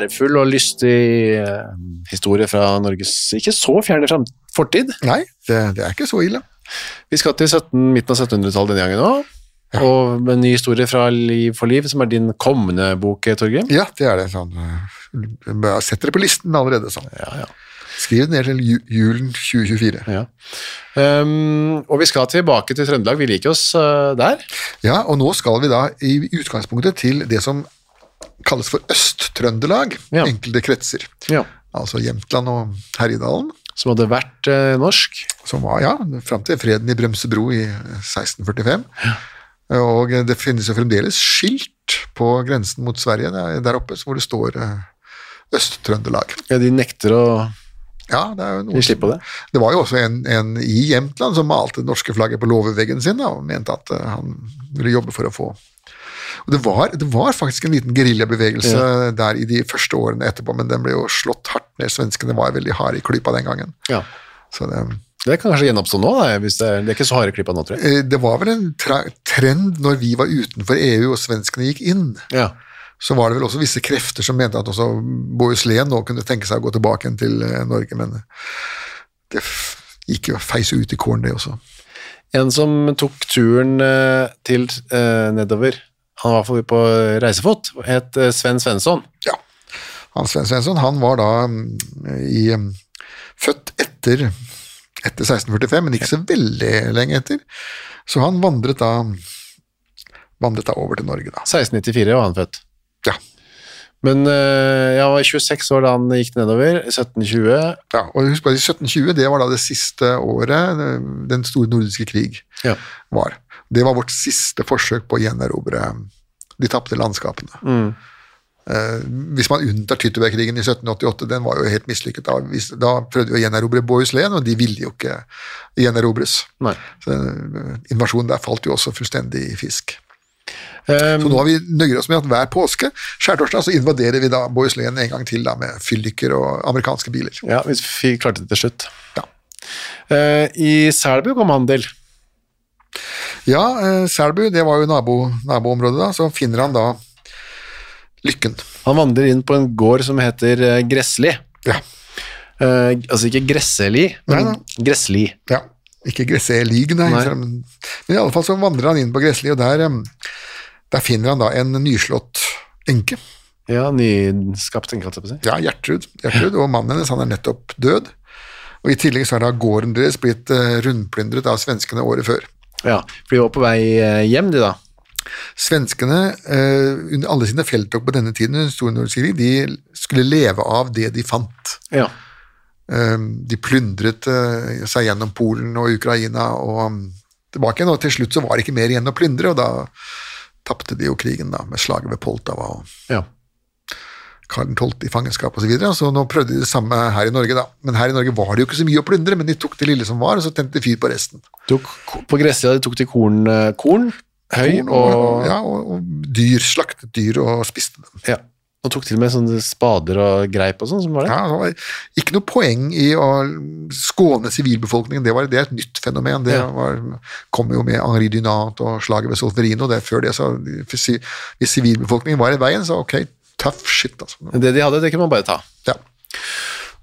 Ærefull og lystig eh, historie fra Norges ikke så fjerne fortid. Nei, det, det er ikke så ille. Vi skal til 17, midten av 1700-tallet denne gangen òg. Og en ny historie fra Liv for liv, som er din kommende bok, Torgrim. Ja, det er det. sånn. Sett dere det på listen allerede. sånn. Skriv den ned til julen 2024. Ja. Um, og vi skal tilbake til Trøndelag. Vi liker oss uh, der. Ja, og nå skal vi da i utgangspunktet til det som kalles for Øst-Trøndelag, Ja. enkelte kretser. Ja. Altså Jämtland og Herjedalen, Som hadde vært eh, norsk. som var, ja, fram til freden i Bremsebro i 1645. Og det finnes jo fremdeles skilt på grensen mot Sverige der, oppe hvor det står eh, Øst-Trøndelag. Ja, de nekter å Ja, det er jo noe De på det. Det var jo også en, en i Jämtland som malte det norske flagget på låveveggen sin da, og mente at eh, han ville jobbe for å få og det var, det var faktisk en liten geriljabevegelse der i de første årene etterpå, men den ble jo slått hardt ned. Svenskene var veldig harde i klypa den gangen. Ja. Så det, Det kan kanskje gjenoppstå nå, da, det, er, det er ikke så harde klippa nå, tror jeg. eh, det var vel en trend når vi var utenfor EU og svenskene gikk inn. Ja. Så var det vel også visse krefter som mente at også Bohuslän nå kunne tenke seg å gå tilbake til eh, Norge, men det gikk jo feis ut i kålen, det også. En som tok turen eh, til eh, nedover, han var på reisefot, het eh, Sven Svensson. Ja. Han Sven Svensson han var da mm, i, mm, født etter, etter 1645, men ikke så veldig lenge etter. Så han vandret da, vandret da over til Norge, da. 1694 var han født. Ja. Men eh, jeg var 26 år da han gikk nedover, 1720. ja og husk bare, 1720 det var da det siste året eh, den store nordiske krig Ja. var. Det var vårt siste forsøk på å gjenerobre de tapte landskapene. Mm. Eh, hvis man unntar Tyttebergkrigen i 1788, den var jo helt mislykket. Da, da prøvde vi å gjenerobre Bohuslän, og de ville jo ikke gjenerobres. Nei. Så eh, invasjonen der falt jo også fullstendig i fisk. Um, Så nå har vi nøyer oss med at hver påske, skjærtorsdag, så invaderer vi da Bohuslän en gang til da med fylliker og amerikanske biler. ja, vi klarte det til slutt. Ja. Uh, I Selbu kom han til. Ja, eh, Selbu, det var jo nabo, naboområdet da, så finner han da lykken. Han vandrer inn på en gård som heter eh, Gressli. Ja, Eh, altså ikke Gresseli, men Nei, Gressli. ja. Ikke Gresselig, nei. Nei. Men i alle fall så vandrer han inn på Gressli, og der, der finner han da en nyslått enke. Ja, nyskapt, enke, holdt jeg på å si. Ja, Gjertrud. Gjertrud og mannen hennes han er nettopp død. Og I tillegg så er da gården deres blitt eh, rundplyndret av svenskene året før. Ja, for de var på vei eh, hjem, de da. Svenskene, eh, under alle sine felttog på denne tiden, de skulle leve av det de fant. Ja. Eh, de plyndret eh, seg gjennom Polen og Ukraina og um, tilbake igjen, og til slutt så var det ikke mer igjen å plyndre, og da tapte de jo krigen da, med slaget ved Poltava og ja. Karl 12. i fangenskap osv. Så, videre, så nå prøvde de det samme her i Norge, da. Men her i Norge var det jo ikke så mye å plyndre, men de tok det lille som var, og så tente de fyr på resten. Tok, på gressida de tok de korn, eh, korn høy Korn og ja, og, og dyr, slaktet dyr og spiste dem. ja. Og tok til og med sånne spader og greip og sånn, som var det. Ja, det var ikke noe poeng i å skåne sivilbefolkningen, det, var, det er et nytt fenomen. Det Ja. var, kom jo med Henri Dunant og slaget ved Solferino. Det, er før det, så, hvis sivilbefolkningen var i veien, så ok, tough shit, altså. Det de hadde, det kunne man bare ta. Ja.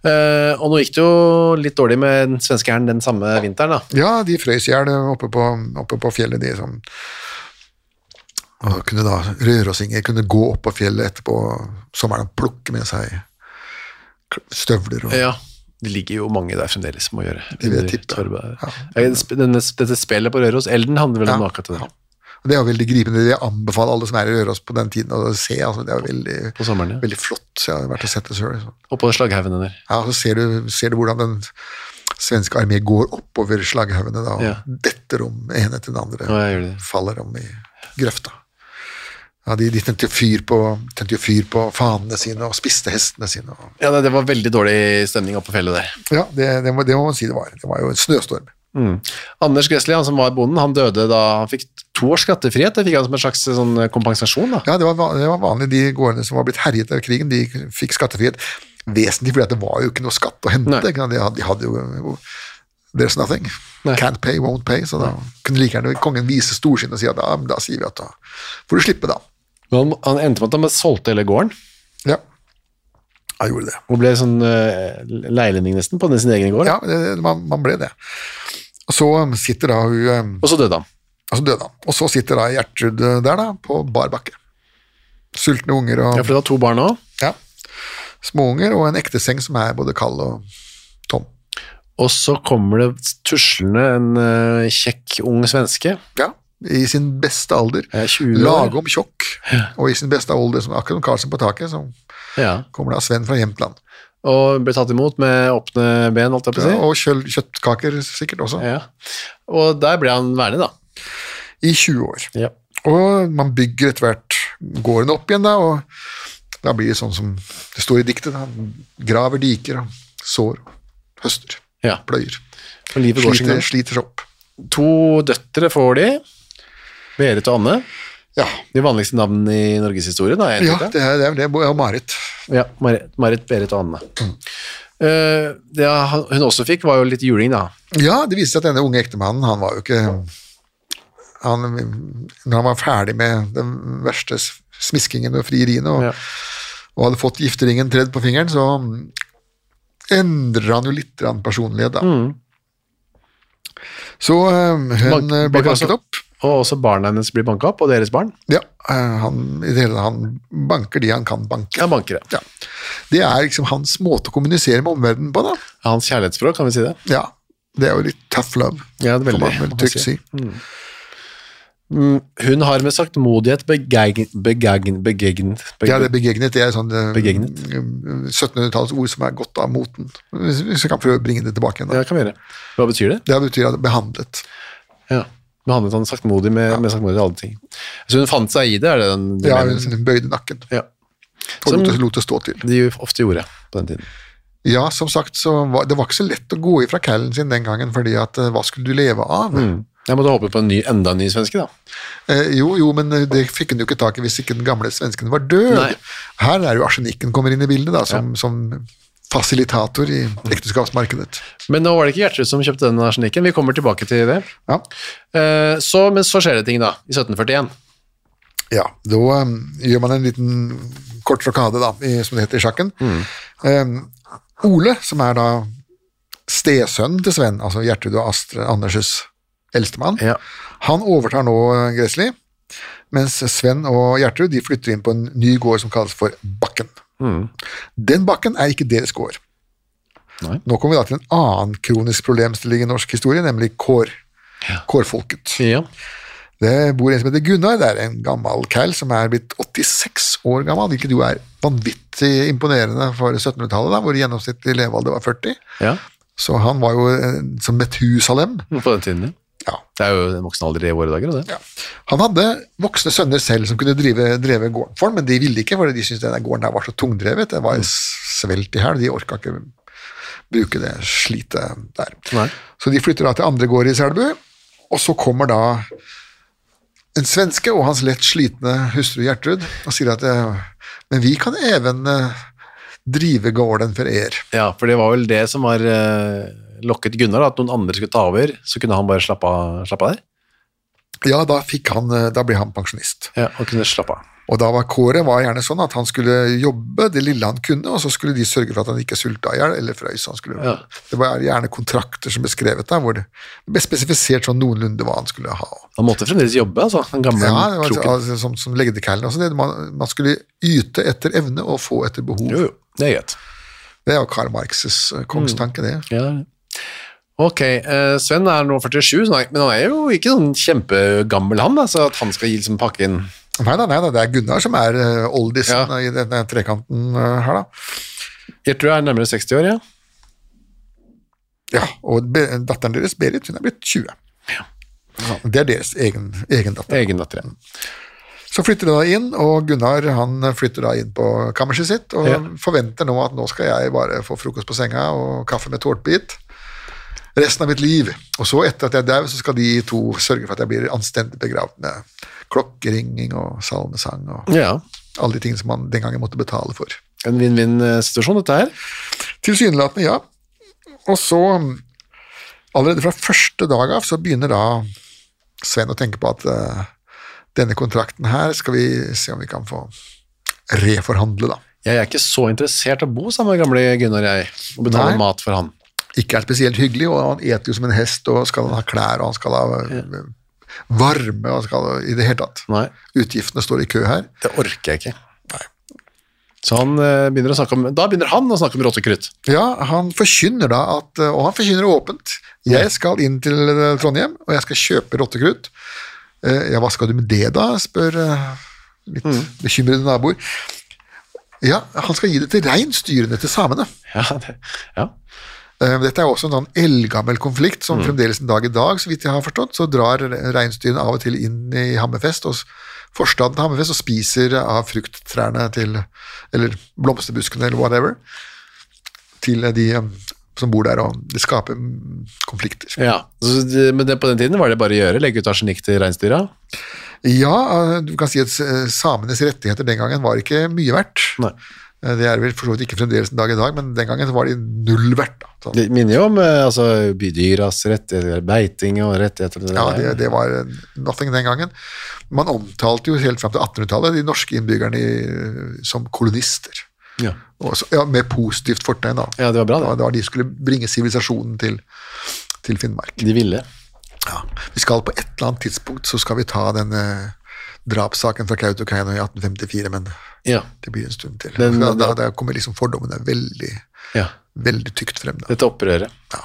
Uh, og nå gikk det jo litt dårlig med den svenske hæren den samme vinteren, da. Ja, de frøs i hjel oppe, på- oppe på fjellet, de som og kunne da Rørosinger kunne gå opp på fjellet etterpå sommeren og plukke med seg støvler og Ja. Det ligger jo mange der fremdeles som må gjøre. Det vil jeg tippe. Ja. Dette spillet på Røros, Elden, handler vel om Ja. akkurat det der. Og Det jo veldig gripende. Jeg anbefaler alle som er i Røros på den tiden å se. altså Det er veldig, sommeren, ja. veldig flott. Så jeg har vært og sett det sjøl. Oppå slaghaugene der. Ja, så ser du, ser du hvordan den svenske armé går oppover slaghaugene da, og Ja. detter om en etter den andre. Ja, det. Faller om i grøfta. Ja, de, de tente fyr på, tente jo fyr på fanene sine og spiste hestene sine. Og, Ja, det, det var veldig dårlig stemning oppe på fjellet der. ja, det, det, må, det må man si det var. Det var jo en snøstorm. Mm. Anders Gressli, han som var bonden, han døde da han fikk to års skattefrihet. Det fikk han som en slags sånn kompensasjon, da. Ja, det var, det var vanlig. De gårdene som var blitt herjet av krigen, de fikk skattefrihet. Vesentlig fordi det var jo ikke noe skatt å hente. Nei. De hadde, de hadde jo There's nothing. Nei. Can't pay, won't pay. Så da kunne like gjerne kongen vise storsinn og si at da, da sier vi at da får du slippe, da. Men han, han endte med at han solgte hele gården, Ja. Jeg gjorde det. og ble sånn uh, leilending nesten på den sin egen gård. Ja, det, man, man ble det. Og så sitter da hun eh, Og så døde han. Og så døde han. Og så sitter da Gjertrud eh, der, da, på bar bakke. Sultne unger og Ja, for det var to barn òg. ja, småunger og en ekte seng som er både kald og tom. Og så kommer det tuslende en uh, kjekk ung svenske. Ja, i sin beste alder. Ja, 20 år. Lagom tjokk. Og i sin beste alder, som akkurat som Karlsen på taket, så Ja. kommer da Sven fra Jämtland. Og ble tatt imot med åpne ben, holdt jeg på å si. Ja, og kjøl, kjøttkaker sikkert også. Ja. Og der ble han værende, da. I 20 år. Ja. Og man bygger etter hvert gården opp igjen, da, og da blir det sånn som det står i diktet. Da. Graver diker og sår, høster, ja. pløyer. Og livet går Sliter, sliter opp. To døtre får de. Berit og Anne. Ja, De vanligste navnene i norgeshistorien. ja det er det. Det er Marit. Ja, Marit, Marit, Berit og Anne. Mm. Uh, det hun også fikk, var jo litt juling, da. Ja, det viste seg at denne unge ektemannen, han var jo ikke han, Når han var ferdig med den verste smiskingen og frieriene, og, Ja. og hadde fått gifteringen tredd på fingeren, så mm, endrer han jo litt personlighet, da. Mm. Så eh, hun Bank- altså- banket opp. Og også barna hennes blir banka opp, og deres barn. Ja, eh, han, han banker de han kan banke. Han banker, Ja. Det er liksom hans måte å kommunisere med omverdenen på, da. Hans kjærlighetsspråk, kan vi si det? Ja, det er jo litt tough love, Ja, det er veldig, man vel si. si. Mm, Hun har med saktmodighet begegn, begegn, begegnet Ja, det begegnet, det er sånn eh, Begegnet. 1700-tallets ord som er godt av moten. Hvis vi kan prøve å bringe det tilbake igjen. Ja, Da. det kan vi gjøre. Hva betyr det? Det betyr at det er behandlet. Ja. Behandlet han saktmodig med, med saktmodig alle ting. Så hun fant seg i det, er det den den Ja, mener? hun bøyde nakken Ja. og Som- lot det, stå til. De ofte gjorde på den tiden. Ja, som sagt, så var, det var ikke så lett å gå ifra callen sin den gangen, fordi at eh, hva skulle du leve av? Mm. Jeg måtte håpe på en ny, enda en ny svenske, da. Eh, jo, jo, men eh, det fikk hun jo ikke tak i hvis ikke den gamle svensken var død. Nei. Her er jo arsenikken kommer inn i bildet, da, som, som fasilitator i ekteskapsmarkedet. Men nå var det ikke Gjertrud som kjøpte den arsenikken. Vi kommer tilbake til det. Ja. Eh, så, men så skjer det ting, da. I 1741. Ja, da um, gjør man en liten kort rokade, da, i, som det heter i sjakken. Um, Ole, som er da stesønnen til Sven, altså Gjertrud og Astrid Anders' eldstemann, Ja. han overtar nå uh, Gressli, mens Sven og Gjertrud de flytter inn på en ny gård som kalles for Bakken. Den bakken er ikke deres gård. Nei. Nå kommer vi da til en annen kronisk problemstilling i norsk historie, nemlig kår. Kårfolket. Ja. Det bor en som heter Gunnar, det er en gammel kall som er blitt 86 år gammel, hvilket jo er vanvittig imponerende for 1700-tallet, da, hvor gjennomsnittlig levealder var 40. ja. Så han var jo eh, som Methusalem. På den tiden, ja. Ja. Det er jo en voksen alder i våre dager, det. Ja. Han hadde voksne sønner selv som kunne drive, drive gården for ham, men de ville ikke, for de syntes denne gården var så tungdrevet. Det var svelt i hæl, de orka ikke bruke det slitet der. Nei. Så de flytter da til andre gård i Selbu, og så kommer da en svenske og hans lett slitne hustru Gjertrud og sier at eh, men vi kan even eh, drive gården for er. Ja, for det var vel det som var eh, lokket Gunnar, da, at noen andre skulle ta over, så kunne han bare slappe av, slappe av der. Ja, da, fikk han, eh, da ble han pensjonist. Ja, og kunne slappe av. Og da var kåret var gjerne sånn at han skulle jobbe det lille han kunne, og så skulle de sørge for at han ikke sulta i hjel eller frøys. Han skulle, Ja. Det var gjerne kontrakter som ble skrevet der, hvor det ble spesifisert sånn noenlunde hva han skulle ha. Han måtte fremdeles jobbe, altså. Den gamle Ja, det var kroken. altså, som, som legdekallen også. Det, man, man skulle yte etter evne og få etter behov. Jo, jo, det er greit. Det er jo Karl Marxes eh, kongstanke, det. Ja. Ok, eh, Sven er nå 47, men han er jo ikke sånn kjempegammel han, da, så at han skal gi liksom pakke inn Nei da, nei da, det er Gunnar som er uh, oldisen Ja. i denne trekanten eh, her, da. Gjertrud er nærmere 60 år, ja. Ja, og datteren deres, Berit, hun er blitt 20. Det er deres egen, egen datter. Egen datter. ja. Så flytter de da inn, og Gunnar han flytter da inn på kammerset sitt og Ja. forventer nå at nå skal jeg bare få frokost på senga og kaffe med tårtbit resten av mitt liv. Og så etter at jeg dau, så skal de to sørge for at jeg blir anstendig begravd med klokkeringing og salmesang og Ja, alle de tingene som man den gangen måtte betale for. en vinn-vinn-situasjon dette her. Tilsynelatende, ja. Og så, allerede fra første dag av, så begynner da Sven å tenke på at eh, denne kontrakten her skal vi se om vi kan få reforhandle, da. Jeg er ikke så interessert i å bo sammen med gamle Gunnar, jeg, og betale Nei. mat for han. Ikke er spesielt hyggelig, og han eter jo som en hest, og skal ha klær, og han skal ha varme, og han skal i det hele tatt. Nei, Utgiftene står i kø her. det orker jeg ikke. Nei. Så han eh, begynner å snakke om, da begynner han å snakke om rottekrutt. Ja, han forkynner da at, eh, og han forkynner åpent, jeg skal inn til eh, Trondheim, og jeg skal kjøpe rottekrutt. Ja, hva skal du med det da, spør litt mm. bekymrede naboer. Ja, han skal gi det til reinsdyrene til samene. Ja, det, ja. Eh, Dette er også en sånn eldgammel konflikt som fremdeles en dag i dag, så vidt jeg har forstått, så drar reinsdyrene av og til inn i Hammerfest, og forstaden til Hammerfest, og spiser av frukttrærne til, eller blomsterbuskene, eller whatever, til de eh, som bor der, og det skaper mm, konflikter. ja. Så, det- men det, på den tiden var det bare å gjøre, legge ut arsenikk til reinsdyra. Ja, eh, du kan si at samenes rettigheter den gangen var ikke mye verdt. Nei. Eh, Det er vel for så vidt ikke fremdeles en dag i dag, men den gangen så var de null verdt. Da. Sånn. Det minner jo om eh, altså, bydyras rettigheter, beiting og rettigheter. det Ja, det, det var eh, nothing den gangen. Man omtalte jo helt fram til 1800-tallet de norske innbyggerne i, som kolonister. Ja. Også, ja, med positivt fortegn, da. Ja, det var bra, det. Da, da de skulle bringe sivilisasjonen til, til Finnmark. De ville. Ja. Vi skal på et eller annet tidspunkt så skal vi ta den eh, drapssaken fra Kautokeino i 1854, men Ja. det blir en stund til. Men- da, da, da kommer liksom fordommene veldig, ja. veldig tykt frem. Da. Dette opprøret. Ja.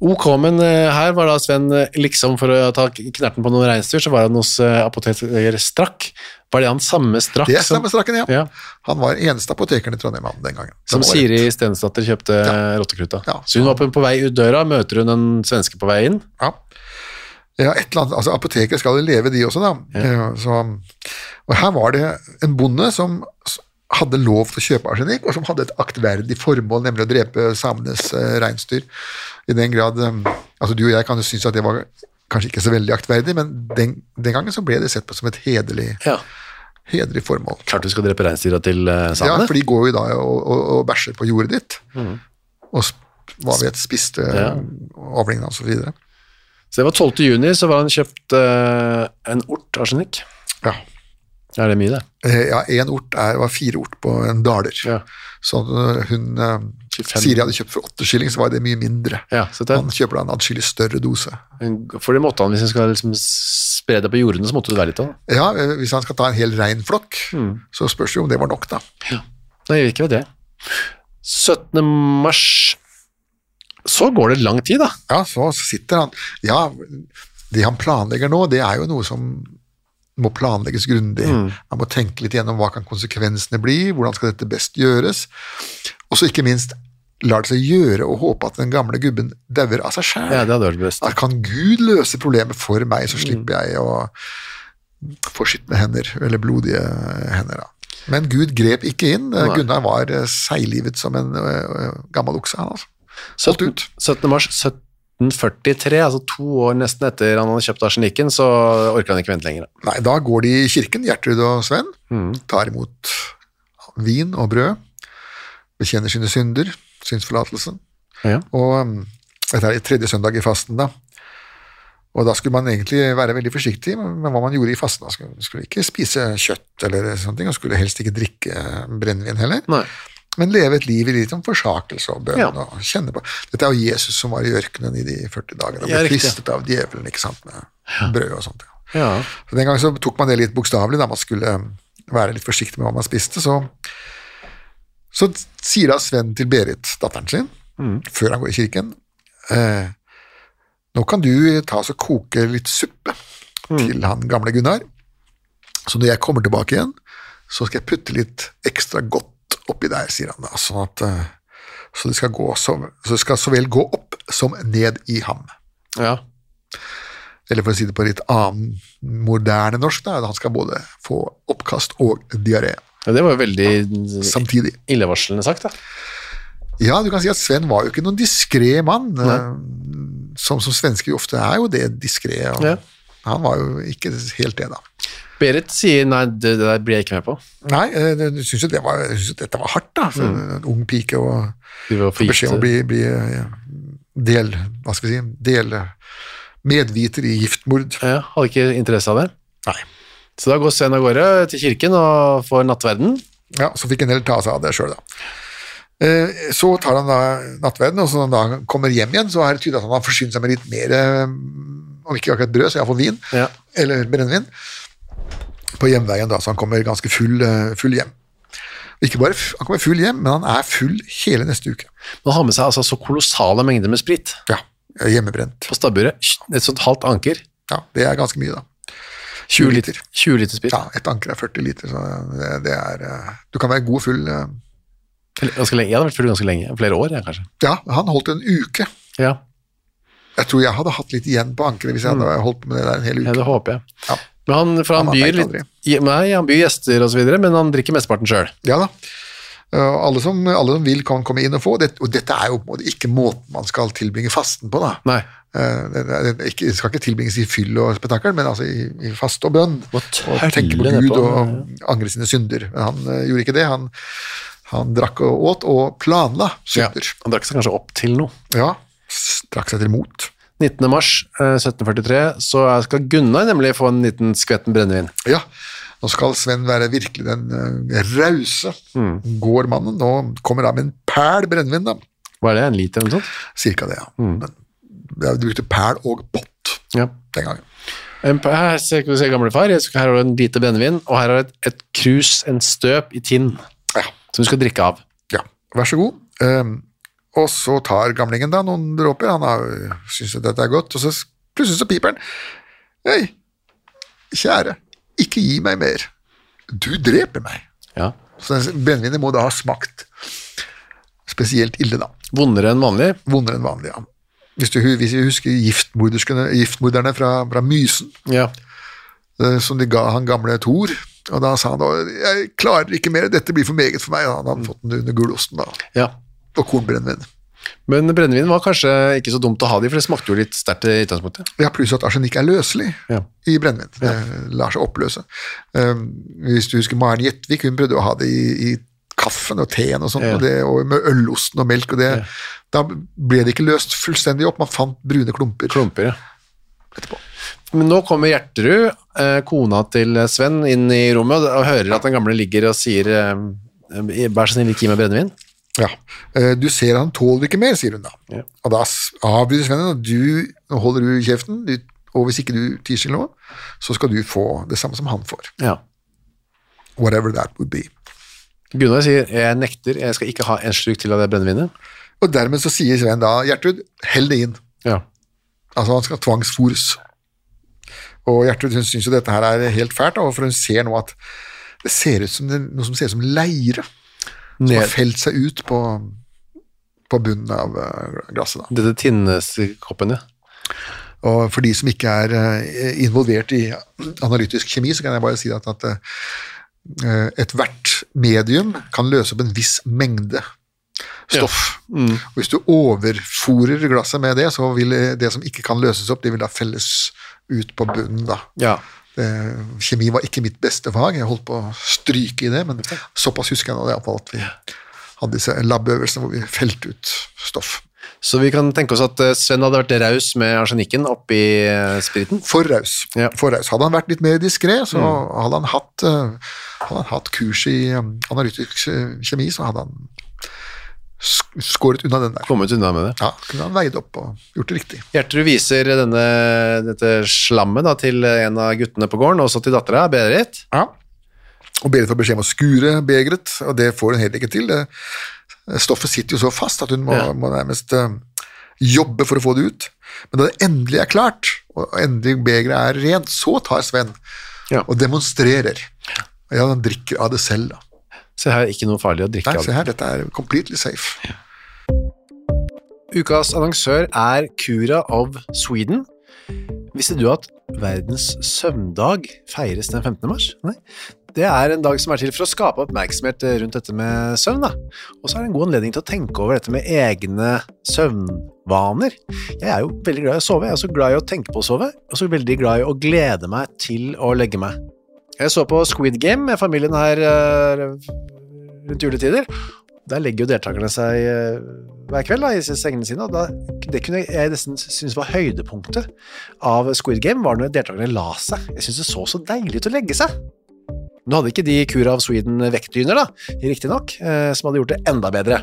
Ok, men eh, her var da Sven eh, liksom for å ta knerten på noen reinsdyr, så var han hos uh, apoteker Strakk. Var det han samme Strakk Det er samme Strakken, ja. Ja. Han var eneste apotekeren i Trondheim den gangen. som Siri Stensdatter kjøpte Ja. rottekruta? Ja. Så hun var på, på vei ut døra, møter hun en svenske på vei inn. Ja. Ja, et eller annet, altså Apoteker skal jo leve, de også, da. Ja. Så, og her var det en bonde som hadde lov til å kjøpe arsenikk, og som hadde et aktverdig formål, nemlig å drepe samenes eh, reinsdyr. I den grad eh, altså Du og jeg kan jo synes at det var kanskje ikke så veldig aktverdig, men den, den gangen så ble det sett på som et hederlig, Ja. hederlig formål. Klart du skal drepe reinsdyra til samene? Ja, for de går jo da og, og, og bæsjer på jordet ditt, og sp- hva vet, spiste Mm. Ja. avlingene og så det var 12. juni, så var han kjøpt uh, en ort arsenikk. Ja. Er det mye, det? Eh, Ja, én ort er, var fire ort på en daler. Ja. Så når hun eh, 25. Siri hadde kjøpt for åtte skilling, så var det mye mindre. Ja, så det, Han kjøper da en atskillig større dose. for det måtte han, hvis han skal liksom spre det på jordene, så måtte det være litt av. Ja, eh, Hvis han skal ta en hel reinflokk, Mm. så spørs det jo om det var nok, da. Ja. Nei, ikke vet det. 17. mars Så går det lang tid, da. Ja, så sitter han Ja, det han planlegger nå, det er jo noe som må planlegges grundig. Mm. Man må tenke litt gjennom hva kan konsekvensene bli, hvordan skal dette best gjøres. Og så ikke minst lar det seg gjøre å håpe at den gamle gubben dauer av seg sjæl? Ja. Kan Gud løse problemet for meg, så slipper jeg å få skitne hender, eller blodige hender. da. Men Gud grep ikke inn. Nei. Gunnar var seiglivet som en eh, gammel okse, han altså. Holdt 17, ut. 17. mars 1743, altså to år nesten etter han hadde kjøpt arsenikken, så orker han ikke vente lenger. Nei, da går de i kirken, Gjertrud og Sven, tar imot vin og brød, bekjenner sine synder, synsforlatelse, Ja. og um, dette er tredje søndag i fasten da, og da skulle man egentlig være veldig forsiktig med hva man gjorde i fasten. Man skulle, skulle ikke spise kjøtt eller sånne ting, og skulle helst ikke drikke brennevin heller. Nei. Men leve et liv i litt om forsakelse og bønn Ja. og kjenne på Dette er jo Jesus som var i ørkenen i de 40 dagene og ble fristet av djevelen, ikke sant, med brød og sånt. Ja. Så Den gang så tok man det litt bokstavelig, da man skulle være litt forsiktig med hva man spiste. Så, så sier da Sven til Berit, datteren sin, før han går i kirken eh, Nå kan du ta og koke litt suppe til han gamle Gunnar. Så når jeg kommer tilbake igjen, så skal jeg putte litt ekstra godt oppi der, sier han da. Sånn at eh, så det skal gå så, så det skal så vel gå opp som ned i ham. ja. Eller for å si det på litt annen moderne norsk, da, han skal både få oppkast og diaré Ja, Det var jo veldig samtidig. illevarslende sagt, da. Ja, du kan si at Sven var jo ikke noen diskré mann. eh, Som, som svensker jo ofte er jo det diskré. Ja. Han var jo ikke helt det, da. Berit sier nei, det, det der blir jeg ikke med på. Nei, du jeg syns jo det var, synes dette var hardt, da. For en ung pike å få beskjed om å bli, bli eh, del Hva skal vi si del medviter i giftmord. Ja, hadde ikke interesse av det. Nei. Så da går Sven av gårde til kirken og får nattverden. Ja, så fikk en del ta seg av det sjøl, da. Eh, Så tar han da nattverden, og så når han kommer hjem igjen, så er det tydelig at han har forsynt seg med litt mer, eh, om ikke akkurat brød, så iallfall vin, Ja. eller brennevin, på hjemveien da, så han kommer ganske full, eh, full hjem. Ikke bare han kommer full hjem, men han er full hele neste uke. Man har med seg altså så kolossale mengder med sprit Ja, hjemmebrent. på stabburet. Et sånt halvt anker. Ja, det er ganske mye, da. 20 liter. 20 liter sprit. Ja, et anker er 40 liter, så det, det er eh, Du kan være god full eh, Ganske lenge. Jeg hadde vært full ganske lenge. Flere år, jeg, kanskje. Ja, han holdt en uke. Ja, Jeg tror jeg hadde hatt litt igjen på ankeret hvis jeg hadde holdt på med det der en hel ja uke. det håper jeg. Ja. Men han, for han, Han byr litt Nei, han byr gjester videre, men han drikker mesteparten sjøl. Ja da. Uh, alle, som, alle som vil, kan komme inn og få. Det, og dette er jo på ikke måten man skal tilbringe fasten på. da. Nei. Uh, det, det, det, skal ikke tilbringes i fyll og spetakkel, men altså i, i faste og bønn. Og tenke på Gud nedpå, og angre sine synder. Men han uh, gjorde ikke det. Han, han drakk og åt og planla Ja, synder. han drakk seg kanskje opp til noe. Ja. Drakk seg til mot. 19. mars eh, 1743 så skal Gunnar nemlig få en liten skvetten brennevin. Ja, nå skal Sven være virkelig den uh, rause Mm. gårdmannen. Nå kommer han med en pæl brennevin, da. Hva er det en liter eller noe sånt? Cirka det, ja. Mm. Men brukte pæl og pott Ja. den gangen. En, her ser du se gamle far, her har du en lite brennevin, og her er et, et krus, en støp i tinn, Ja, som du skal drikke av. ja. vær så god. Um, og så tar gamlingen da noen dråper, han har, syns at dette er godt, og så plutselig så piper han. Hei, kjære, ikke gi meg mer. Du dreper meg. Ja. Så brennevinet må da ha smakt spesielt ille, da. Vondere enn vanlig. Vondere enn vanlig, ja. Hvis du, hvis du husker giftmorderne fra, fra Mysen, Ja. eh, som de ga han gamle Thor, og da sa han da, jeg klarer ikke mer, dette blir for meget for meg, han hadde fått den under gulosten da, ja. Og kornbrennevin. Men brennevin var kanskje ikke så dumt å ha de, for det smakte jo litt sterkt i utgangspunktet. Ja, pluss at arsenikk er løselig Ja. i brennevin. Det lar seg oppløse. Um, hvis du husker Maren Gjettvik, hun prøvde å ha det i, i kaffen og teen og sånt, Ja. og, det, og med ølosten og melk, og det, da ble det ikke løst fullstendig opp, man fant brune klumper. Klumper, ja. etterpå. Men nå kommer Gjerterud, eh, kona til Sven, inn i rommet og hører at den gamle ligger og sier eh, Vær så snill, ikke gi meg brennevin. Ja. Eh, Du ser han tåler ikke mer, sier hun da. Ja. Og da avbryter Svennen, og du, nå holder du kjeften, du, og hvis ikke du tier stille nå, så skal du få det samme som han får. Ja. Whatever that would be. Gunnar sier jeg nekter, jeg skal ikke ha en slurk til av det brennevinet. Og dermed så sier Sven da, Gjertrud, hell det inn. Ja. Altså han skal tvangsfòres. Og Gjertrud hun syns jo dette her er helt fælt, da, for hun ser nå at det ser ut som det, noe som ser ut som leire. Som har felt seg ut på, på bunnen av eh, glasset. da. Dette tinnekoppen, ja. Og for de som ikke er eh, involvert i analytisk kjemi, så kan jeg bare si at, at eh, ethvert medium kan løse opp en viss mengde stoff. Og hvis du overfòrer glasset med det, så vil det som ikke kan løses opp, det vil da felles ut på bunnen. da. ja. Det, kjemi var ikke mitt beste fag, jeg holdt på å stryke i det, men såpass husker jeg nå at vi hadde disse labøvelsene hvor vi felte ut stoff. Så vi kan tenke oss at eh, Sven hadde vært raus med arsenikken oppi eh, spriten. For raus. Ja. Mm. For raus. Hadde han vært litt mer diskré, så hadde, han hatt, eh, hadde han hatt kurs i analytisk eh, kjemi, så hadde han skåret unna den der. Kommet unna med det. Ja, kunne han veid opp og gjort det riktig. Gjertrud viser denne, dette slammet da, til en av guttene på gården, også til dattera, Berit. Ja. Og Berit får beskjed om å skure begeret, og det får hun helt ikke til. Det, stoffet sitter jo så fast at hun må, Ja. må nærmest eh, jobbe for å få det ut. Men da det endelig er klart, og endelig begeret er rent, så tar Sven Ja. og demonstrerer. Ja, han drikker av det selv, da. Se her, ikke noe farlig å drikke av. Nei, se her, dette er completely safe. Ukas annonsør er Cura of Sweden. Visste du at verdens søvndag feires den 15. mars? Nei. Det er en dag som er til for å skape oppmerksomhet rundt dette med søvn. Og så er det en god anledning til å tenke over dette med egne søvnvaner. Jeg er jo veldig glad i å sove, jeg er også glad i å tenke på å sove, og så veldig glad i å glede meg til å legge meg. Jeg så på Squid Game med familien her eh, rundt juletider. Der legger jo deltakerne seg eh, hver kveld da, i sengene sine, og da, det kunne jeg nesten synes var høydepunktet av Squid Game, var når deltakerne la seg. Jeg synes det så så deilig ut å legge seg. Nå hadde ikke de Cura of Sweden vektdyner, da, riktignok, eh, som hadde gjort det enda bedre.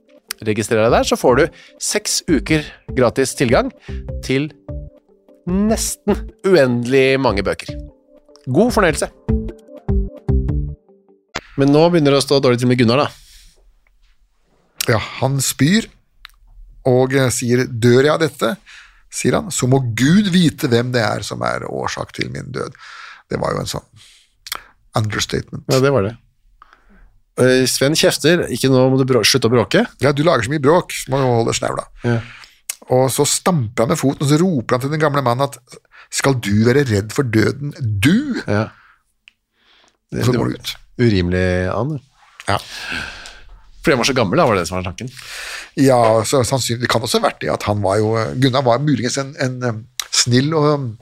registrer deg der, så får du seks uker gratis tilgang til nesten uendelig mange bøker. God fornøyelse! Men nå begynner det å stå dårlig til med Gunnar, da. Ja, han spyr og eh, sier 'dør jeg av dette', sier han, så må Gud vite hvem det er som er årsak til min død. Det var jo en sånn understatement. Ja, det var det. Eh, Sven kjefter. Ikke nå må du slutte å bråke. Ja, du lager så mye bråk, så må du holde snevla. Ja. Og så stamper han med foten, og så roper han til den gamle mannen at 'skal du være redd for døden, du?' Ja. Det, så går du ut. Urimelig an. Ja. Fordi han var så gammel, da, var det det som var tanken. Ja, så sannsynlig, Det kan også ha vært det at han var jo Gunnar var muligens en, en um, snill og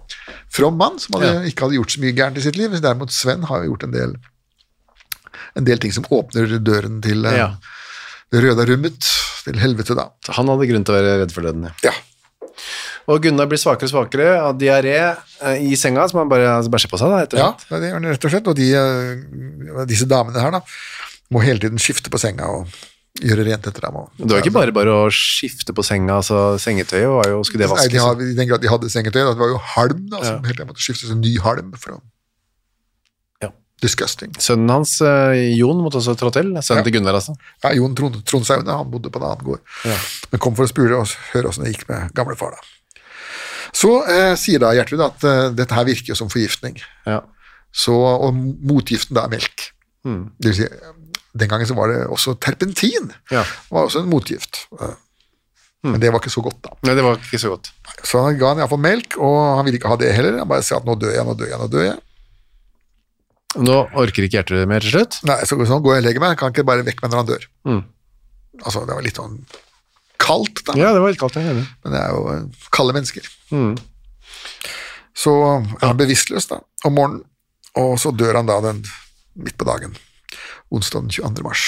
from mann som hadde, ikke hadde gjort så mye gærent i sitt liv. Derimot Sven har jo gjort en del en del ting som åpner døren til uh, Ja. det røde rummet, til helvete, da. Så han hadde grunn til å være redd for døden, ja. Ja. Og Gunnar blir svakere og svakere av diaré eh, i senga, som han bare altså, bæsjer på seg. da, etter Ja, det gjør han rett og slett. Og de, eh, disse damene her da, må hele tiden skifte på senga og gjøre rent etter dem. Og, Det var ikke bare bare å skifte på senga, altså sengetøyet var jo, skulle det Nei, de hadde, I den grad de hadde sengetøy, det var jo halm da, som hele tiden måtte skiftes en ny halm for å Ja. Disgusting. Sønnen hans, eh, Jon, måtte også trå til. Sønnen Ja. til Gunnar, altså. Ja, Jon Trond, Trondsaune, han bodde på en annen gård. Men kom for å spule og høre hvordan det gikk med gamlefar da. Så eh, sier da Gjertrud at eh, dette her virker jo som forgiftning. Ja. Så, og motgiften da er melk. Mm. Det vil si, den gangen så var det også terpentin. Ja. Det var også en motgift. Mm. Men det var ikke så godt da. Nei, det var ikke så godt. Så han ga han iallfall melk, og han ville ikke ha det heller. Han bare sa at nå dør jeg, nå dør jeg, nå dør jeg. Nå orker ikke hjertet mer til slutt. Nei, så sånn går jeg og legger meg, kan ikke bare vekke meg når han dør. Mm. Altså, det var litt sånn kaldt, da. Ja, det var litt kaldt, jeg er enig. Men det er jo eh, kalde mennesker. Mm. Så er han bevisstløs da, om morgenen, og så dør han da den midt på dagen. Onsdag den 22. mars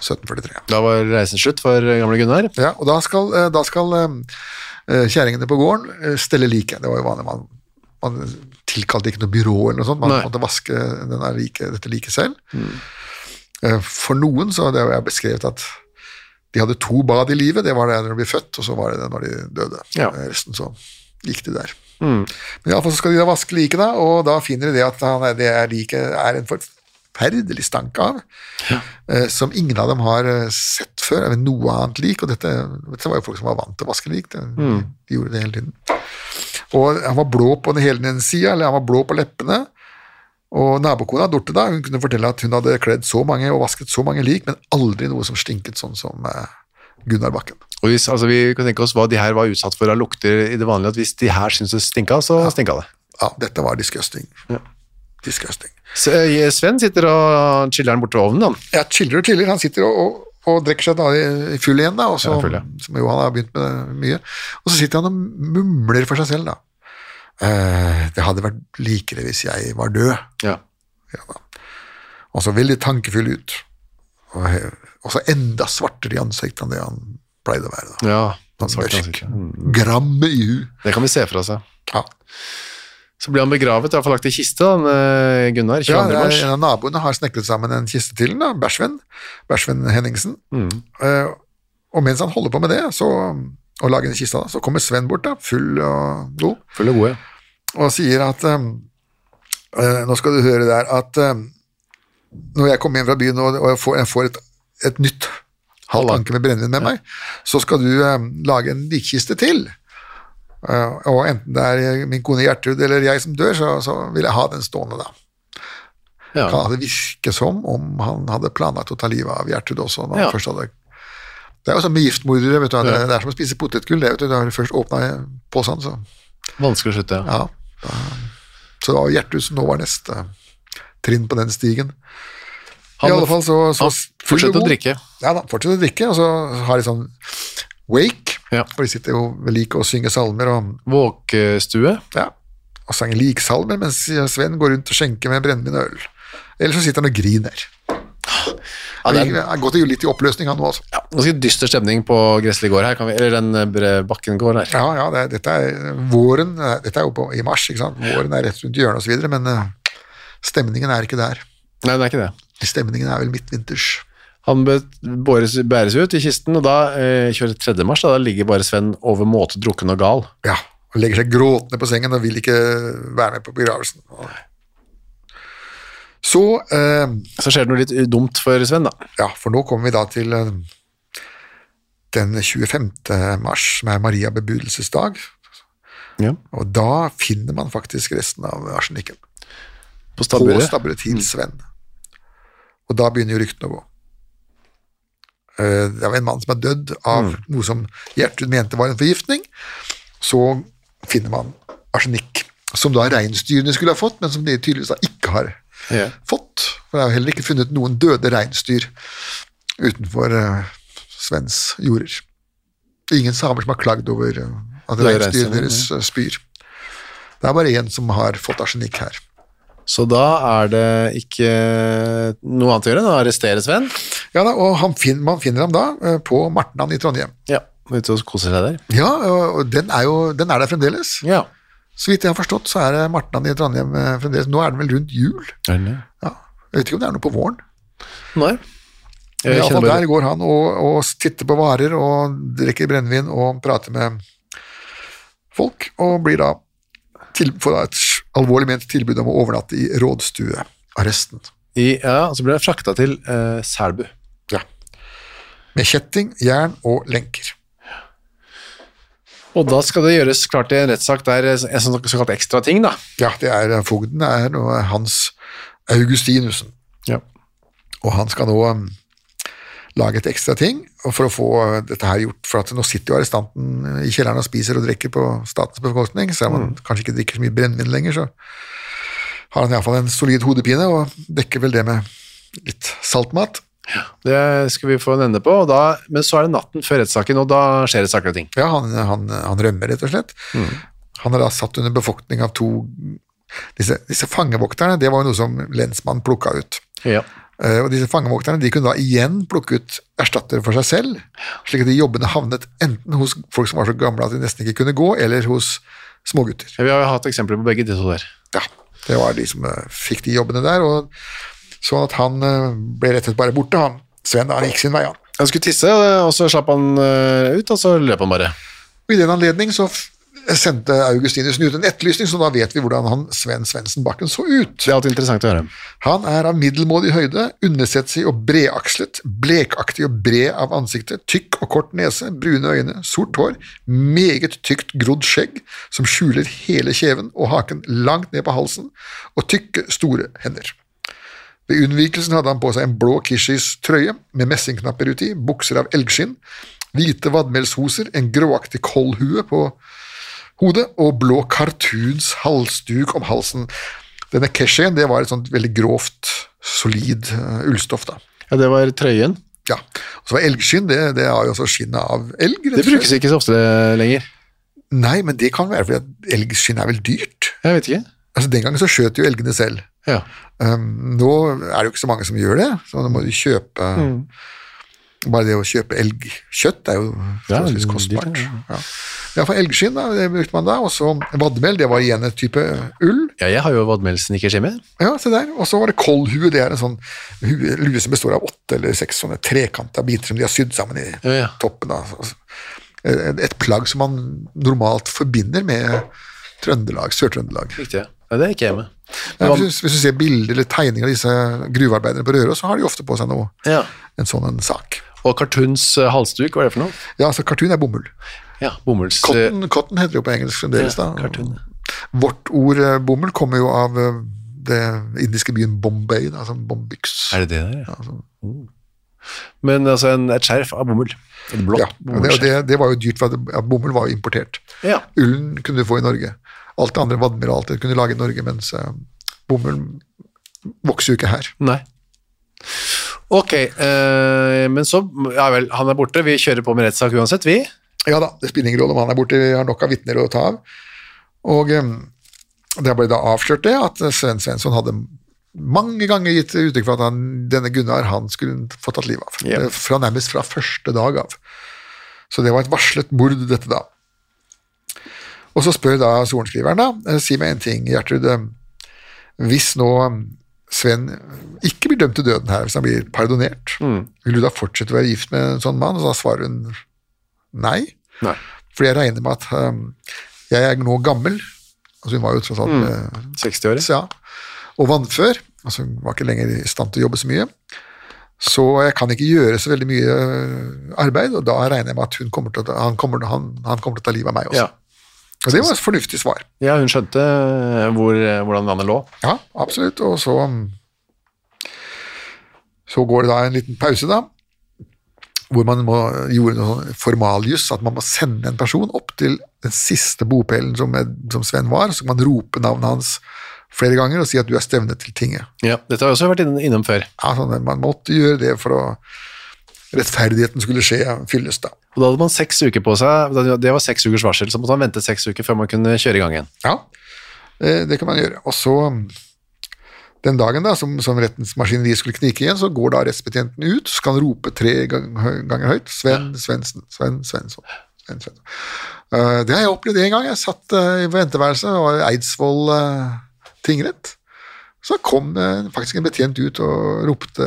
1743. Da var reisen slutt for gamle Gunnar. Ja, og da skal, eh, da skal eh, eh, kjerringene på gården eh, stelle liket. Det var jo vanlig, man, man tilkalte ikke noe byrå eller noe sånt, man Nei. måtte vaske like, dette liket selv. Mm. For noen så det har jeg beskrevet at de hadde to bad i livet, det var det når de ble født, og så var det det når de døde. Ja. Eh, Resten så gikk de der. Mm. Men iallfall så skal de da vaske liket, da, og da finner de det at han det liket er en forferdelig stank av, eh, som ingen av dem har eh, sett før, eller noe annet lik, og dette, dette var jo folk som var vant til å vaske lik, det, de gjorde det hele tiden. Og han var blå på hele den sida, eller han var blå på leppene, og nabokona Dorte da, hun kunne fortelle at hun hadde kledd så mange og vasket så mange lik, men aldri noe som stinket sånn som eh, Gunnar Bakken. Og hvis, altså, vi kan tenke oss hva de her var utsatt for av lukter i det vanlige, at hvis de her syntes det stinka, så stinka det. Ja, dette var disgusting. Disgusting. Så, eh, Sven sitter og chiller'n borte ved ovnen, han. Ja, chiller og chiller. Han sitter og, og, og drikker seg da full igjen, da, og så, full, ja. som jo han har begynt med mye. Og så sitter han og mumler for seg selv, da. Eh, det hadde vært likere hvis jeg var død. Ja. Ja. Og så veldig tankefull ut. Og, og så enda svartere i ansiktet enn det han pleide å være. da. ja Sånn mørk. Mm. Gramme i hu. Det kan vi se for oss, ja. Så blir han begravet, iallfall lagt i kiste, da, eh, Gunnar, 22. Ja, mars. en av naboene har snekret sammen en kiste til den, da, Bæsjvenn, Bæsjvenn Henningsen. Mm. Uh, og mens han holder på med det, så, og lager en kiste, da, så kommer Sven bort, da, full og god, Full og god, ja. og sier at um, uh, Nå skal du høre der at um, når jeg kommer hjem fra byen og, og jeg får, jeg får et, et nytt halvt Halva. anke med brennevin med meg, så skal du um, lage en likkiste til. Eh, og enten det er min kone Gjertrud eller jeg som dør, så, så vil jeg ha den stående, da. ja. Kan det virke som om han hadde planlagt å ta livet av Gjertrud også. Når Ja. han først hadde... Det er jo som med giftmordere, vet du, det, det er som å spise potetgull. Det, vet du, da har du først åpna posen, så Vanskelig å slutte, ja. ja. Så det var Gjertrud som nå var neste trinn på den stigen. Han- I alle fall så, så han fortsetter å drikke. Ja da, fortsetter å drikke, og så har de sånn wake, Ja. for de sitter jo ved liket og synger salmer og Våkestue. ja, og sanger liksalmer, mens Sven går rundt og skjenker med brennevin og øl. Eller så sitter han og griner. Ja, det er- å gjøre litt i oppløsning, han nå, altså. Ja, ganske dyster stemning på Gressli gård her, kan vi, eller den eh, bakken gård her. Ja, ja, det, dette er våren, eh, dette er jo på, i mars, ikke sant? Våren er rett rundt hjørnet videre, men uh, stemningen er ikke der. Nei, det er ikke det. Stemningen er vel midtvinters. Han bæres, bæres ut i kisten, og da, eh, 23. mars, da, da ligger bare Sven over måte drukken og gal. Ja, og legger seg gråtende på sengen og vil ikke være med på begravelsen. Så, eh, Så skjer det noe litt dumt for Sven, da. ja, for nå kommer vi da til eh, den 25. mars, som er Maria bebudelsesdag, Ja. og da finner man faktisk resten av arsenikken. På på stabburet. stabburet til Sven. Og da begynner jo ryktene å gå. Eh, Det var en mann som er dødd av noe som Gjertrud mente var en forgiftning. Så finner man arsenikk, som da reinsdyrene skulle ha fått, men som de tydeligvis da ikke har yeah. fått. For det er jo heller ikke funnet noen døde reinsdyr utenfor uh, Svens jorder. Ingen samer som har klagd over eh, at reinsdyrene reinsdyr, deres spyr. Det er bare én som har fått arsenikk her. Så da er det ikke noe annet å gjøre enn å arrestere Sven. Ja da, og han fin- man finner ham da eh, på Martnan i Trondheim. Ja. ute og koser seg der. Ja, og den er jo den er der fremdeles. Ja. Så vidt jeg har forstått, så er det Martnan i Trondheim eh, fremdeles. Nå er den vel rundt jul. Er det? Ja. Jeg vet ikke om det er noe på våren. Nei. Jeg i alle kjenner fall bare der går han og, og titter på varer og drikker brennevin og prater med folk, og blir da til, da et alvorlig ment tilbud om å overnatte i rådstuearresten. i, Ja, så ble jeg frakta til eh, Selbu. Ja. Med kjetting, jern og lenker. Og da skal det gjøres klart i en rettssak der eh, en sånn såkalt ekstra ting, da. Ja, det er fogden er Hans Augustinussen, Ja. og han skal nå lage et ekstra ting og for å få dette her gjort, for at nå sitter jo arrestanten i kjelleren og spiser og drikker på statens bekostning, så man kanskje ikke drikker så mye brennevin lenger, så har han iallfall en solid hodepine og dekker vel det med litt saltmat. Ja, Det skal vi få en ende på, og da, men så er det natten før rettssaken, og da skjer det saker og ting. Ja, han, han, han rømmer, rett og slett. Han er da satt under befolkning av to Disse, disse fangevokterne, det var jo noe som lensmannen plukka ut. Ja. Eh, Og disse fangevokterne de kunne da igjen plukke ut erstattere for seg selv, slik at de jobbene havnet enten hos folk som var så gamle at de nesten ikke kunne gå, eller hos smågutter. Vi har jo hatt eksempler på begge de to der. Ja, det var de som eh, fikk de jobbene der, og sånn at han eh, ble rett og slett bare borte, han. Sven han gikk sin vei, han. Han skulle tisse, og så slapp han ut, og så løp han bare. Og i den anledning så sendte Augustinus ut en etterlysning, så da vet vi hvordan han Sven Svendsen Bakken så ut. Det er alltid interessant å høre. Han er av middelmådig høyde, undersetsig og bredakslet, blekaktig og bred av ansiktet, tykk og kort nese, brune øyne, sort hår, meget tykt grodd skjegg som skjuler hele kjeven og haken langt ned på halsen, og tykke, store hender. Ved unnvikelsen hadde han på seg en blå Kishis trøye med messingknapper uti, bukser av elgskinn, hvite vadmelshoser, en gråaktig koldhue på hodet og blå cartoons halsduk om halsen. Denne Keshien, det var et sånt veldig grovt, solid uh, ullstoff, da. Ja, det var trøyen. Ja. Og så var elgskinn, det, det har jo også skinnet av elg. Det brukes ikke så ofte lenger. Nei, men det kan være fordi at elgskinn er vel dyrt. Jeg vet ikke. Altså Den gangen så skjøt jo elgene selv. Ja. Um, nå er det jo ikke så mange som gjør det, så nå må du kjøpe Bare det å kjøpe elgkjøtt er jo forholdsvis kostbart. ja. Ja. Iallfall elgskinn, da, det brukte man da. Og så vadmel, det var igjen et type ull. ja, jeg har jo vadmelsnickers hjemme. Ja, se der. Og så var det koldhue, det er en sånn lue som består av åtte eller seks sånne trekanta biter som de har sydd sammen i Ja, ja. toppen. Da. Et, et plagg som man normalt forbinder med Trøndelag, Sør-Trøndelag. Riktig. Ja, det er ikke hjemme. Ja, hvis, du- hvis du ser bilder eller tegninger av disse gruvearbeiderne på Røros, så har de ofte på seg noe, Ja. en sånn en sak. Og cartoons eh, halsduk, hva er det for noe? Ja, altså Cartoon er bomull. Ja, bomulls... Cotton, cotton heter det jo på engelsk fremdeles. Ja, da. cartoon, Vårt ord eh, bomull kommer jo av eh, det indiske byen Bombay, da, som bombyx. Er det det der, ja? Mm. Men altså en, et skjerf av bomull. En blått Ja, det, det, det var jo dyrt, for at bomull var jo importert. Ja. Ullen kunne du få i Norge. Alt det andre det kunne du lage i Norge, mens uh, bomull vokser jo ikke her. Nei. Ok, eh, men så, ja vel, han er borte, vi kjører på med rettssak uansett, vi. Ja da, det spiller ingen rolle om han er borte, vi har nok av vitner å ta av. Og eh, det ble da avslørt det, at Sven Svensson hadde mange ganger gitt uttrykk for at han, denne Gunnar han skulle få tatt livet av. Yep. Fra nærmest fra første dag av. Så det var et varslet mord, dette da. Og så spør da sorenskriveren, da, eh, si meg en ting, Gjertrud. eh, Hvis nå eh, Sven ikke blir dømt til døden her, hvis han blir pardonert, vil du da fortsette å være gift med en sånn mann? Og da svarer hun nei. Nei. Fordi jeg regner med at um, jeg er nå gammel, altså hun var jo tross alt mm. 60 år. ja, og vannfør, altså hun var ikke lenger i stand til å jobbe så mye, så jeg kan ikke gjøre så veldig mye eh, arbeid, og da regner jeg med at kommer til han, kommer, han, han kommer til å ta livet av meg også. Ja. Og det var et fornuftig svar. Ja, hun skjønte eh, hvor, hvordan landet lå. Ja, absolutt, og så um, så går det da en liten pause da, hvor man må gjorde noe sånn formaljus, at man må sende en person opp til den siste bopelen som, som Sven var, så kan man rope navnet hans flere ganger og si at du er stevnet til tinget. Ja, dette har jeg også vært innom før. Ja, sånn, man måtte gjøre det for å rettferdigheten skulle skje, fylles da. Og da hadde man seks uker på seg, det var seks ukers varsel, så måtte man vente seks uker før man kunne kjøre i gang igjen. Ja, eh, det kan man gjøre. Og så Den dagen da, som, som rettens maskineri skulle knike igjen, så går da rettsbetjenten ut, så skal han rope tre ganger høyt Sven Svendsen, Sven Svensson. Sven Svensson. Eh, det har jeg opplevd en gang. Jeg satt eh, i venteværelset, det var Eidsvoll tingrett. Så kom faktisk en betjent ut og ropte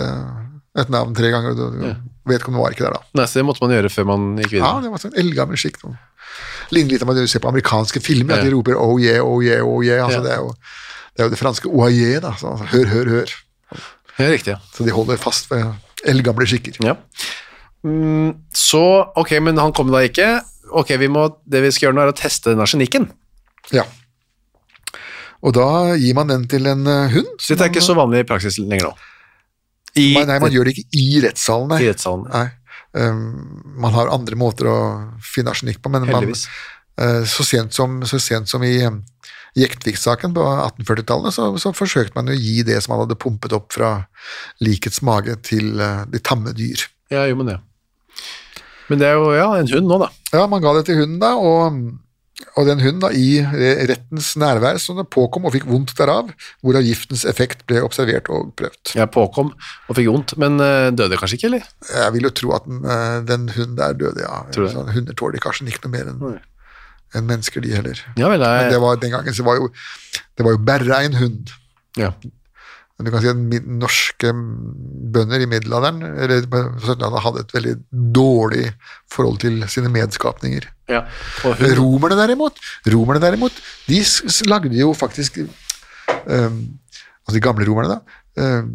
et navn tre ganger. og det- Vedkommende var ikke der da. Nei, så det måtte man gjøre før man gikk videre? Ja, det var sånn eldgammel skikk. Ligner litt om at du ser på amerikanske filmer, at Ja. de roper oh yeah, oh yeah, oh yeah. Altså, Ja. det, er jo, det er jo det franske oaye, da. Så, altså, hør, hør, hør. Ja, riktig, ja. Så de holder fast ved eldgamle skikker. ja. Mm, så, ok, men han kom da ikke. Ok, vi må, det vi skal gjøre nå er å teste den arsenikken. Ja. Og da gir man den til en eh, hund. Så Dette er ikke så vanlig i praksis lenger nå. I, Nei, man gjør det ikke i rettssalen, nei. I rettssalen. nei. Um, man har andre måter å finne arsenikk på, men man, eh, så, sent som, så sent som i um, Jektvik-saken på 1840-tallet, så, så forsøkte man å gi det som man hadde pumpet opp fra likets mage til uh, de tamme dyr. Ja, jo, men det. Men det er jo, ja, en hund nå da. Ja, man ga det til hunden da, og, og den hunden da i rettens nærvær som det påkom og fikk vondt derav, hvorav giftens effekt ble observert og prøvd. Jeg påkom og fikk vondt, men eh, døde kanskje ikke, eller? Jeg vil jo tro at den, eh, den hunden der døde, ja. Tror du? Sånn, hunder tåler kanskje ikke noe mer enn enn mennesker, de heller. Ja vel, Men det var, den gangen så var jo, det var jo bare en hund. ja. Men du kan si at norske bønder i middelalderen eller på 1700-tallet hadde et veldig dårlig forhold til sine medskapninger. ja. Romerne derimot, romerne derimot, de lagde jo faktisk um, Altså de gamle romerne, da. um,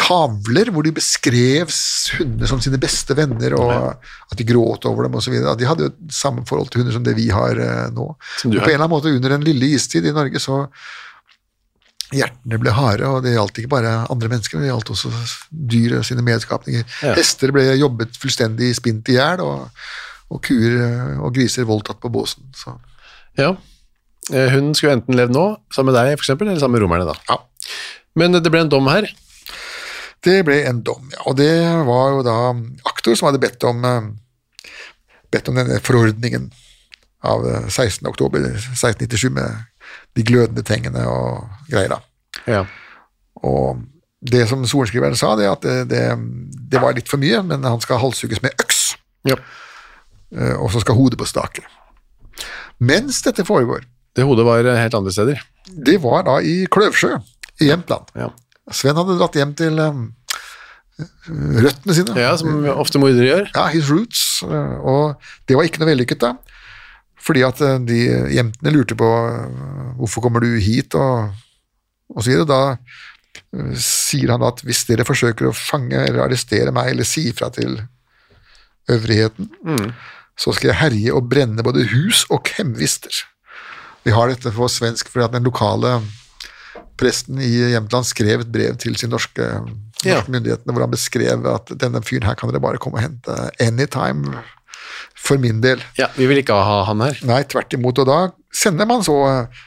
tavler hvor de beskrev hunder som sine beste venner, og at de gråt over dem osv. De hadde jo samme forhold til hunder som det vi har eh, nå. Og på en eller annen måte under den lille istid i Norge så Hjertene ble harde, og det gjaldt ikke bare andre mennesker, men det gjaldt også dyr og sine medskapninger. Ja. Hester ble jobbet fullstendig spint i hjel, og, og kuer eh, og griser voldtatt på båsen. Så. ja. Hun Hunden skulle enten levd nå, sammen med deg for eksempel, eller sammen med romerne da. Ja. Men det ble en dom her. Det ble en dom, ja. Og det var jo da aktor som hadde bedt om, eh, bedt om denne forordningen av eh, 16. oktober 1697 med de glødende tingene og greier da. Ja. Og det som sorenskriveren sa, det at det, det, det var litt for mye, men han skal halshugges med øks, ja. eh, og så skal hodet på stake. Mens dette foregår, Det hodet var eh, helt andre steder. det var da i Kløvsjø i Jämtland. Ja. Sven hadde dratt hjem til eh, røttene sine. ja, som ofte mordere gjør. Ja, his roots. Og det var ikke noe vellykket, da. Fordi at eh, de jentene lurte på eh, hvorfor kommer du hit, og, og så videre. Da eh, sier han at hvis dere forsøker å fange eller arrestere meg, eller si fra til øvrigheten, så skal jeg herje og brenne både hus og kemvister. Vi har dette på svensk fordi at den lokale presten i Jämtland skrev et brev til sin norske, norske Ja. myndighetene hvor han beskrev at denne fyren her kan dere bare komme og hente anytime for min del. Ja, vi vil ikke ha han her. Nei, tvert imot. Og da sender man så eh,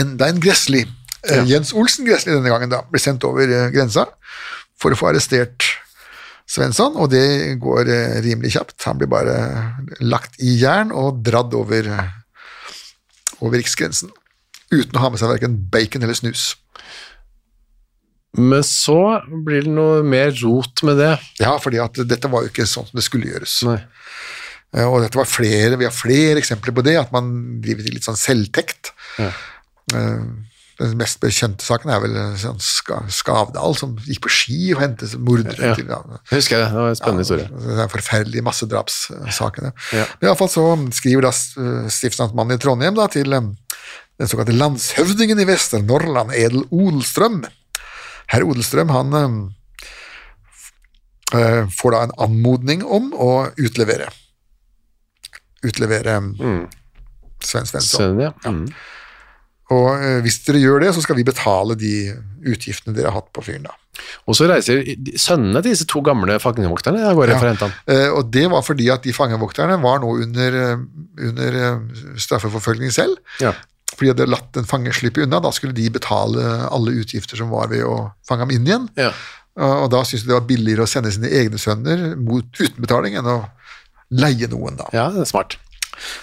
enda en Gressli. Ja. Jens Olsen Gressli denne gangen da, blir sendt over eh, grensa for å få arrestert Svensson, og det går eh, rimelig kjapt. Han blir bare lagt i jern og dradd over, eh, over riksgrensen. Uten å ha med seg verken bacon eller snus. Men så blir det noe mer rot med det. Ja, fordi at dette var jo ikke sånn som det skulle gjøres. Nei. Eh, Og dette var flere, vi har flere eksempler på det, at man driver til litt sånn selvtekt. Ja. Eh, Den mest bekjente saken er vel sånn Skavdal, som gikk på ski og hentet mordere Ja. til ja, husker jeg, det var en spennende historie. Det er forferdelige massedrapssakene. Ja. Iallfall så skriver da eh, i Trondheim da, til den såkalte landshøvdingen i Vester-Norrland, Edel Odelstrøm. Herr Odelstrøm han eh, eh, får da en anmodning om å utlevere utlevere Mm. Sven Svensson. Sven, ja. Mm. Og eh, hvis dere gjør det, så skal vi betale de utgiftene dere har hatt på fyren. da. Og så reiser sønnene til disse to gamle fangevokterne av gårde Ja. for å hente ham. Eh, og det var fordi at de fangevokterne var nå under, eh, under straffeforfølgning selv. Ja. Fordi de hadde latt en fange slippe unna. Da skulle de betale alle utgifter som var ved å fange ham inn igjen. Ja. Og da syntes de det var billigere å sende sine egne sønner mot uten betaling enn å leie noen, da. ja, det er smart.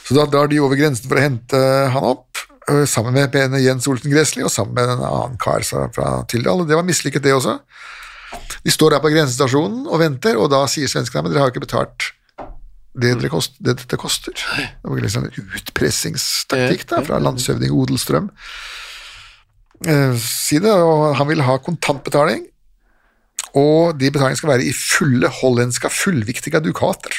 Så da drar de over grensen for å hente han opp. øh, sammen med Ben Jens Olsen Gressli og sammen med en annen kar fra Tildal. Tyldal. Det var mislykket, det også. De står der på grensestasjonen og venter, og da sier svenskene men dere har jo ikke betalt det, dere kost, det dette koster. Det var liksom en utpressingstaktikk da, fra landshøvding Odelstrøm. Eh, si det, og han vil ha kontantbetaling, og de betalingene skal være i fulle hollandske fullviktige dukater.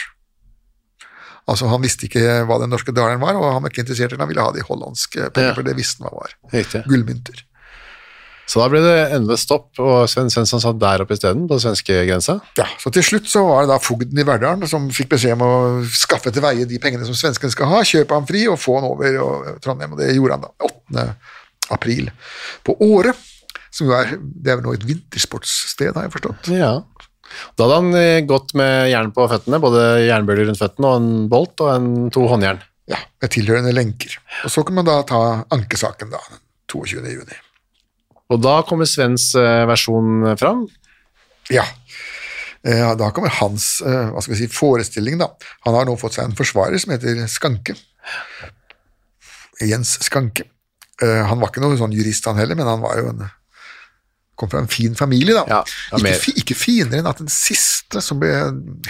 Altså Han visste ikke hva den norske daleren var, og han var ikke interessert i den, han ville ha de hollandske penger, for det visste han hva var. Gullmynter. Så da ble det endelig stopp, og Sven Svensson satt der oppe isteden, på svenskegrensa. Ja, så til slutt så var det da fogden i Verdalen som fikk beskjed om å skaffe til veie de pengene som svenskene skal ha, kjøpe ham fri og få han over og, Trondheim, og det gjorde han da 8. april. På Åre, som jo er, det er vel nå et vintersportssted, har jeg forstått. Ja. Da hadde han eh, gått med jern på føttene, både jernbøller rundt føttene og en bolt og en, to håndjern. Ja, med tilhørende lenker. Og så kan man da ta ankesaken da, den 22. juni. Og da kommer Svens eh, versjon fram. Ja. Eh, Da kommer hans eh, hva skal vi si, forestilling. da. Han har nå fått seg en forsvarer som heter Skanke. Jens Skanke. Han var ikke noen sånn jurist, han heller, men han var jo en kom fra en fin familie. da. Ja, ja, ikke, fi, ikke finere enn at den siste som ble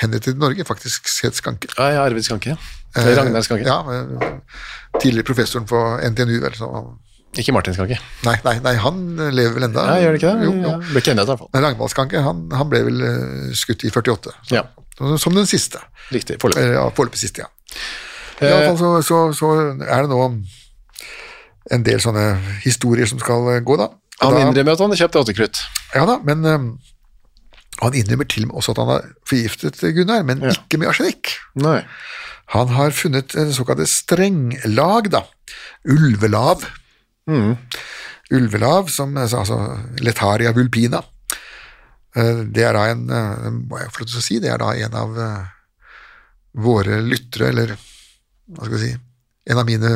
henrettet i Norge, faktisk het Skanke. Ja, ja, Arvid Skanke. Ja. Ragnar Skanke. Ja, eh, Tidligere professoren på NTNU. vel, så Ikke Martin Skanke. Nei, nei, nei, han lever vel enda. Ja, gjør det ikke det? Jo, jo. Ja, ble ikke endret i hvert fall. Ragnvald Skanke han, han ble vel eh, skutt i 48, så, Ja. som den siste. Riktig, foreløpig. Eh, Ja, foreløpig siste, ja. Eh, alle fall så, så, så er det nå en del sånne historier som skal eh, gå, da. Han da innrømmer at han har kjøpt åttekrutt. ja da, men um, han innrømmer til og med også at han har forgiftet Gunnar, men Ja. ikke med arsenikk. Nei. Han har funnet en såkalte strenglag, da. Ulvelav. Ulvelav, som altså Letaria vulpina. Eh, Det er da en eh, må jeg få lov til å si, det er da en av eh, våre lyttere, eller hva skal vi si, en av mine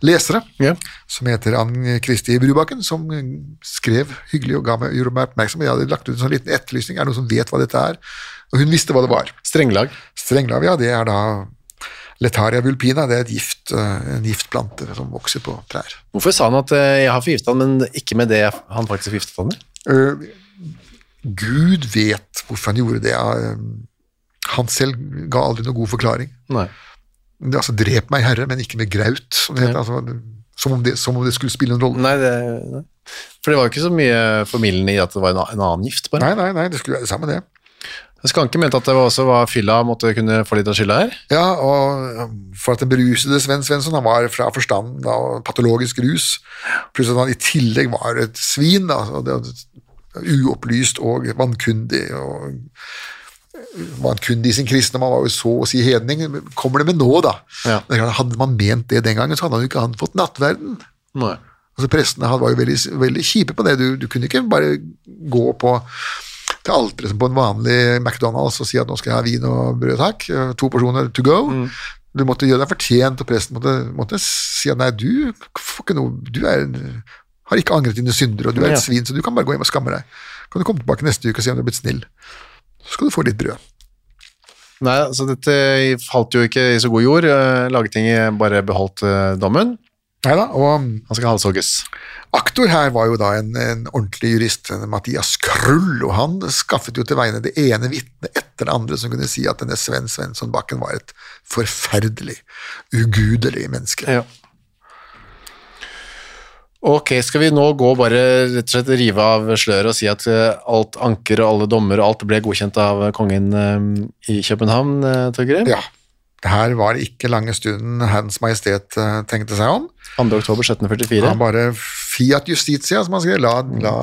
lesere, yeah. som heter Ann Kristi Brubakken, som skrev hyggelig og ga meg, gjorde meg oppmerksom. Jeg hadde lagt ut en sånn liten etterlysning, er det noen som vet hva dette er? Og hun visste hva det var. Strenglag. Strenglag, ja, det er da Letaria vulpina, det er et gift, eh, en giftplante som vokser på trær. Hvorfor sa han at eh, jeg har forgiftet han, men ikke med det han faktisk forgiftet han med? Øh, Gud vet hvorfor han gjorde det. Han selv ga aldri noen god forklaring. Nei. Det, altså, drep meg, herre, men ikke med graut, som det. Altså, som, om det, som om det skulle spille en rolle. Nei, det, nei. For det var jo ikke så mye formildende i at det var en, en annen gift, bare. Nei, nei, nei, det skulle være det samme, det. Skanke mente at det var også var fylla måtte kunne få litt av skylda her. Ja, og for at den berusede Sven Svensson, han var fra forstanden av patologisk rus, pluss at han i tillegg var et svin, da, og det, uopplyst og vankundig, og vankundig i sin kristne, man var jo så å si hedning, kommer det med nå da? Ja. Hadde man ment det den gangen, så hadde han jo ikke han fått nattverden. Nei. Altså Prestene var jo veldig, veldig kjipe på det, du, du kunne ikke bare gå på til alteret som på en vanlig McDonald's og si at nå skal jeg ha vin og brød, takk, eh, to porsjoner to go. Du måtte gjøre deg fortjent, og presten måtte, måtte si at nei, du noe, du er, har ikke angret dine synder, og du er et svin, så du kan bare gå hjem og skamme deg. Kan du komme tilbake neste uke og se om du har blitt snill. Så skal du få litt brød. Nei, så dette falt jo ikke i så god jord. Eh, Lagetinget bare beholdt eh, dommen. Neida, og Han skal halshogges. Aktor her var jo da en, en ordentlig jurist, Mathias Krull, og han skaffet jo til vegne det ene vitnet etter det andre som kunne si at denne Sven Svensson Bakken var et forferdelig, ugudelig menneske. Ja. Ok, skal vi nå gå bare rett og slett rive av sløret og si at eh, alt anker og alle dommer og alt ble godkjent av kongen eh, i København, Torgrim? Torgeir? Ja, her var det ikke lange stunden Hans Majestet eh, tenkte seg om. 2. oktober 1744. Han bare fiat justitia, som han skrev, la, la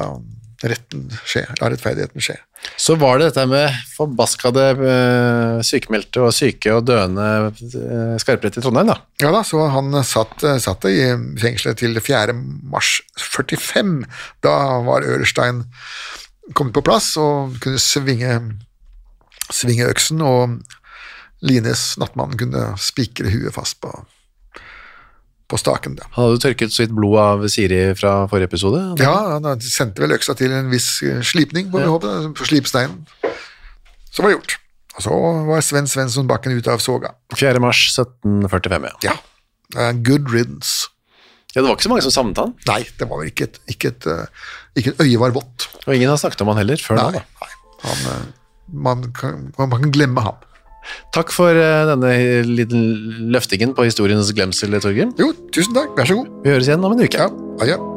retten skje, la rettferdigheten skje. Så var det dette med forbaskede uh, sykemeldte og syke og døende uh, skarprett i Trondheim, da. Ja da, så han satt, satt i fengselet til 4. mars 45. Da var Ørstein kommet på plass og kunne svinge, svinge øksen, og Lines, nattmannen, kunne spikre huet fast på, på staken. Da. Han hadde du tørket så vidt blod av Siri fra forrige episode. Ja, han sendte vel øksa til en viss eh, slipning, får vi håpe, på slipsteinen. Så var det gjort. Og så var Sven Svensson Bakken ute av soga. 4. mars 1745, ja. Ja. Good riddance. Ja, det var ikke så mange som savnet han, Nei, det var vel ikke et, ikke et, eh, ikke et øye var vått. og ingen har snakket om han heller før nå. Nei, da. nei. Han, eh, man, kan, man kan glemme ham. Takk for eh, denne liten løftingen på historiens glemsel, Torgrim. Jo, tusen takk. Vær så god. Vi høres igjen om en uke. Ja, adjø.